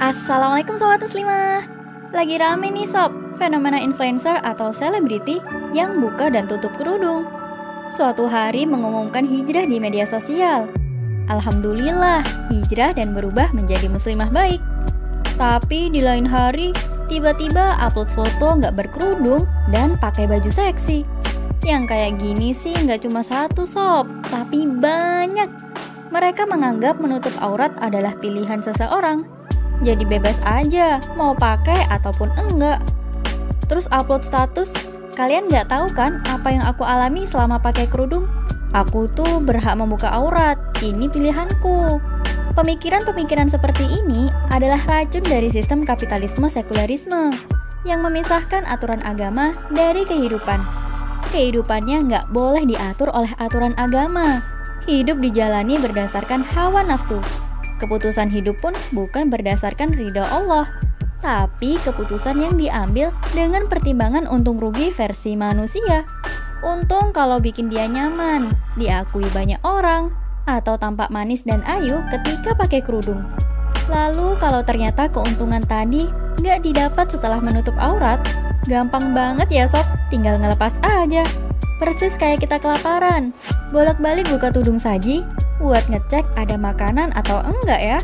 Assalamualaikum Sobat Muslimah. Lagi rame nih sob. Fenomena influencer atau selebriti Yang buka dan tutup kerudung. Suatu hari mengumumkan hijrah di media sosial. Alhamdulillah hijrah dan berubah menjadi muslimah baik. Tapi di lain hari Tiba-tiba upload foto nggak berkerudung Dan pakai baju seksi. Yang kayak gini sih nggak cuma satu sob Tapi banyak. Mereka menganggap menutup aurat adalah pilihan seseorang. Jadi bebas aja, mau pakai ataupun enggak. Terus upload status, kalian nggak tahu kan apa yang aku alami selama pakai kerudung? Aku tuh berhak membuka aurat, ini pilihanku. Pemikiran-pemikiran seperti ini adalah racun dari sistem kapitalisme sekularisme yang memisahkan aturan agama dari kehidupan. Kehidupannya nggak boleh diatur oleh aturan agama, hidup dijalani berdasarkan hawa nafsu. Keputusan hidup pun bukan berdasarkan ridho Allah, tapi keputusan yang diambil dengan pertimbangan untung rugi versi manusia. Untung kalau bikin dia nyaman, diakui banyak orang, atau tampak manis dan ayu ketika pakai kerudung. Lalu kalau ternyata keuntungan tadi nggak didapat setelah menutup aurat, gampang banget ya sob, tinggal ngelepas aja. Persis kayak kita kelaparan. Bolak-balik buka tudung saji, buat ngecek ada makanan atau enggak ya.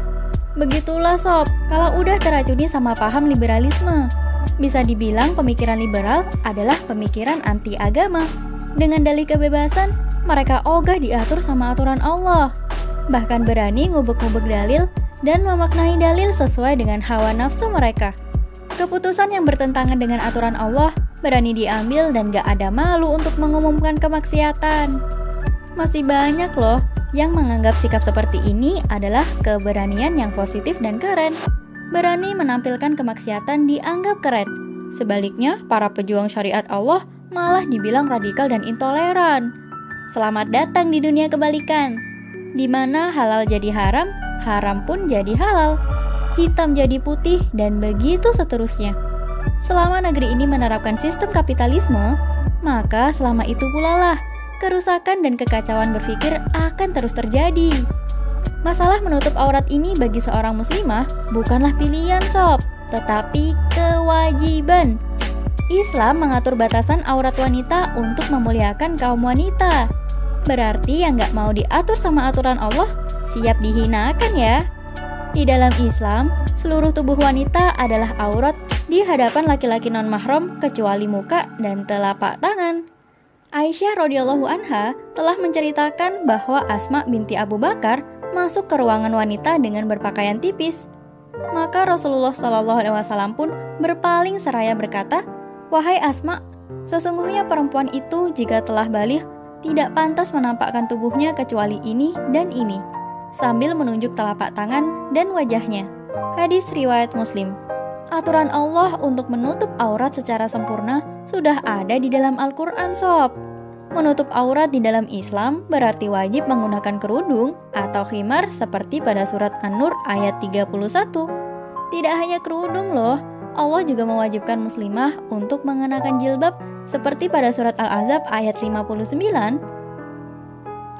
Begitulah sob, kalau udah teracuni sama paham liberalisme. Bisa dibilang pemikiran liberal adalah pemikiran anti agama. Dengan dalih kebebasan, mereka ogah diatur sama aturan Allah. Bahkan berani ngubek-ngubek dalil dan memaknai dalil sesuai dengan hawa nafsu mereka. Keputusan yang bertentangan dengan aturan Allah berani diambil dan gak ada malu untuk mengumumkan kemaksiatan. Masih banyak loh yang menganggap sikap seperti ini adalah keberanian yang positif dan keren. Berani menampilkan kemaksiatan dianggap keren. Sebaliknya, para pejuang syariat Allah malah dibilang radikal dan intoleran. Selamat datang di dunia kebalikan, di mana halal jadi haram, haram pun jadi halal, hitam jadi putih, dan begitu seterusnya. Selama negeri ini menerapkan sistem kapitalisme, maka selama itu pula lah kerusakan dan kekacauan berpikir akan terus terjadi. Masalah menutup aurat ini bagi seorang muslimah bukanlah pilihan sob, tetapi kewajiban. Islam mengatur batasan aurat wanita untuk memuliakan kaum wanita. Berarti yang nggak mau diatur sama aturan Allah, siap dihinakan ya. Di dalam Islam, seluruh tubuh wanita adalah aurat di hadapan laki-laki non-mahram kecuali muka dan telapak tangan. Aisyah radhiyallahu anha telah menceritakan bahwa Asma binti Abu Bakar masuk ke ruangan wanita dengan berpakaian tipis. Maka Rasulullah Shallallahu alaihi wasallam pun berpaling seraya berkata, "Wahai Asma, sesungguhnya perempuan itu jika telah balik tidak pantas menampakkan tubuhnya kecuali ini dan ini." Sambil menunjuk telapak tangan dan wajahnya. Hadis riwayat Muslim. Aturan Allah untuk menutup aurat secara sempurna sudah ada di dalam Al-Quran sob. Menutup aurat di dalam Islam berarti wajib menggunakan kerudung atau khimar seperti pada surat An-Nur ayat 31. Tidak hanya kerudung loh, Allah juga mewajibkan muslimah untuk mengenakan jilbab seperti pada surat Al-Azab ayat 59.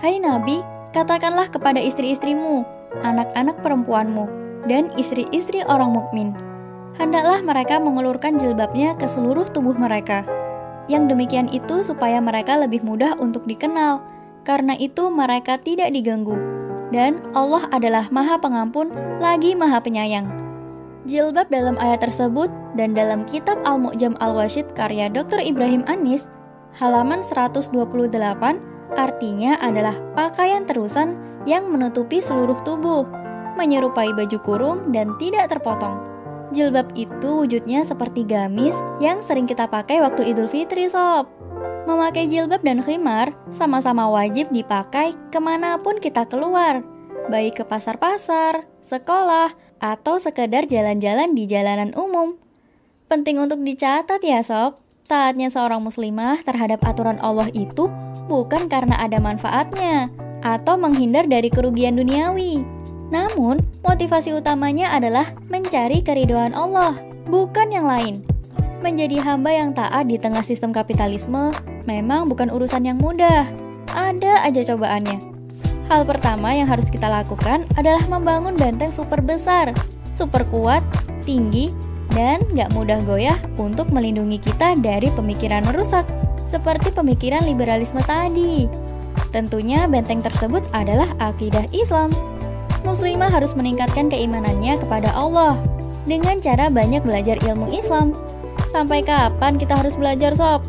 Hai Nabi, katakanlah kepada istri-istrimu, anak-anak perempuanmu, dan istri-istri orang mukmin hendaklah mereka mengulurkan jilbabnya ke seluruh tubuh mereka. Yang demikian itu supaya mereka lebih mudah untuk dikenal, karena itu mereka tidak diganggu. Dan Allah adalah Maha Pengampun lagi Maha Penyayang. Jilbab dalam ayat tersebut dan dalam kitab Al-Mu'jam Al-Washid karya Dr. Ibrahim Anis, halaman 128, artinya adalah pakaian terusan yang menutupi seluruh tubuh, menyerupai baju kurung dan tidak terpotong. Jilbab itu wujudnya seperti gamis yang sering kita pakai waktu Idul Fitri, sob. Memakai jilbab dan khimar sama-sama wajib dipakai ke mana pun kita keluar, baik ke pasar-pasar, sekolah, atau sekedar jalan-jalan di jalanan umum. Penting untuk dicatat ya sob, taatnya seorang muslimah terhadap aturan Allah itu bukan karena ada manfaatnya atau menghindar dari kerugian duniawi, namun, motivasi utamanya adalah mencari keridoan Allah, bukan yang lain. Menjadi hamba yang taat di tengah sistem kapitalisme memang bukan urusan yang mudah. Ada aja cobaannya. Hal pertama yang harus kita lakukan adalah membangun benteng super besar, super kuat, tinggi, dan gak mudah goyah untuk melindungi kita dari pemikiran merusak, seperti pemikiran liberalisme tadi. Tentunya benteng tersebut adalah akidah Islam. Muslimah harus meningkatkan keimanannya kepada Allah dengan cara banyak belajar ilmu Islam. Sampai kapan kita harus belajar, sob?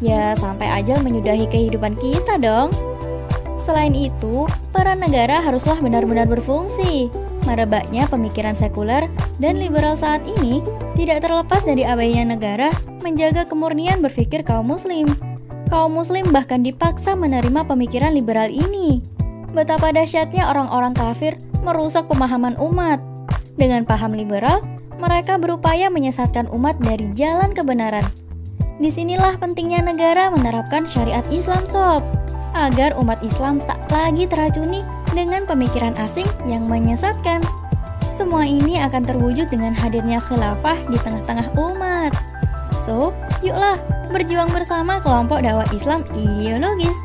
Ya, sampai ajal menyudahi kehidupan kita dong. Selain itu, peran negara haruslah benar-benar berfungsi. Merebaknya pemikiran sekuler dan liberal saat ini tidak terlepas dari abainya negara menjaga kemurnian berpikir kaum muslim. Kaum muslim bahkan dipaksa menerima pemikiran liberal ini. Betapa dahsyatnya orang-orang kafir merusak pemahaman umat. Dengan paham liberal, mereka berupaya menyesatkan umat dari jalan kebenaran. Di sinilah pentingnya negara menerapkan syariat Islam sob agar umat Islam tak lagi teracuni dengan pemikiran asing yang menyesatkan. Semua ini akan terwujud dengan hadirnya khilafah di tengah-tengah umat. So, yuklah berjuang bersama kelompok dakwah Islam ideologis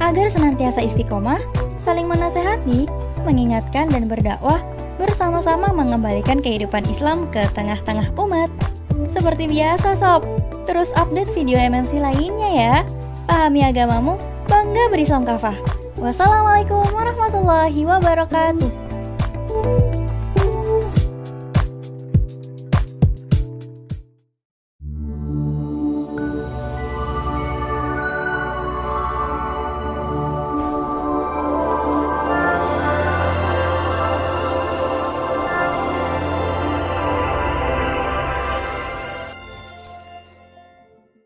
agar senantiasa istiqomah, saling menasehati, mengingatkan dan berdakwah bersama-sama mengembalikan kehidupan Islam ke tengah-tengah umat. Seperti biasa sob, terus update video MMC lainnya ya. Pahami agamamu, bangga berislam kafah. Wassalamualaikum warahmatullahi wabarakatuh.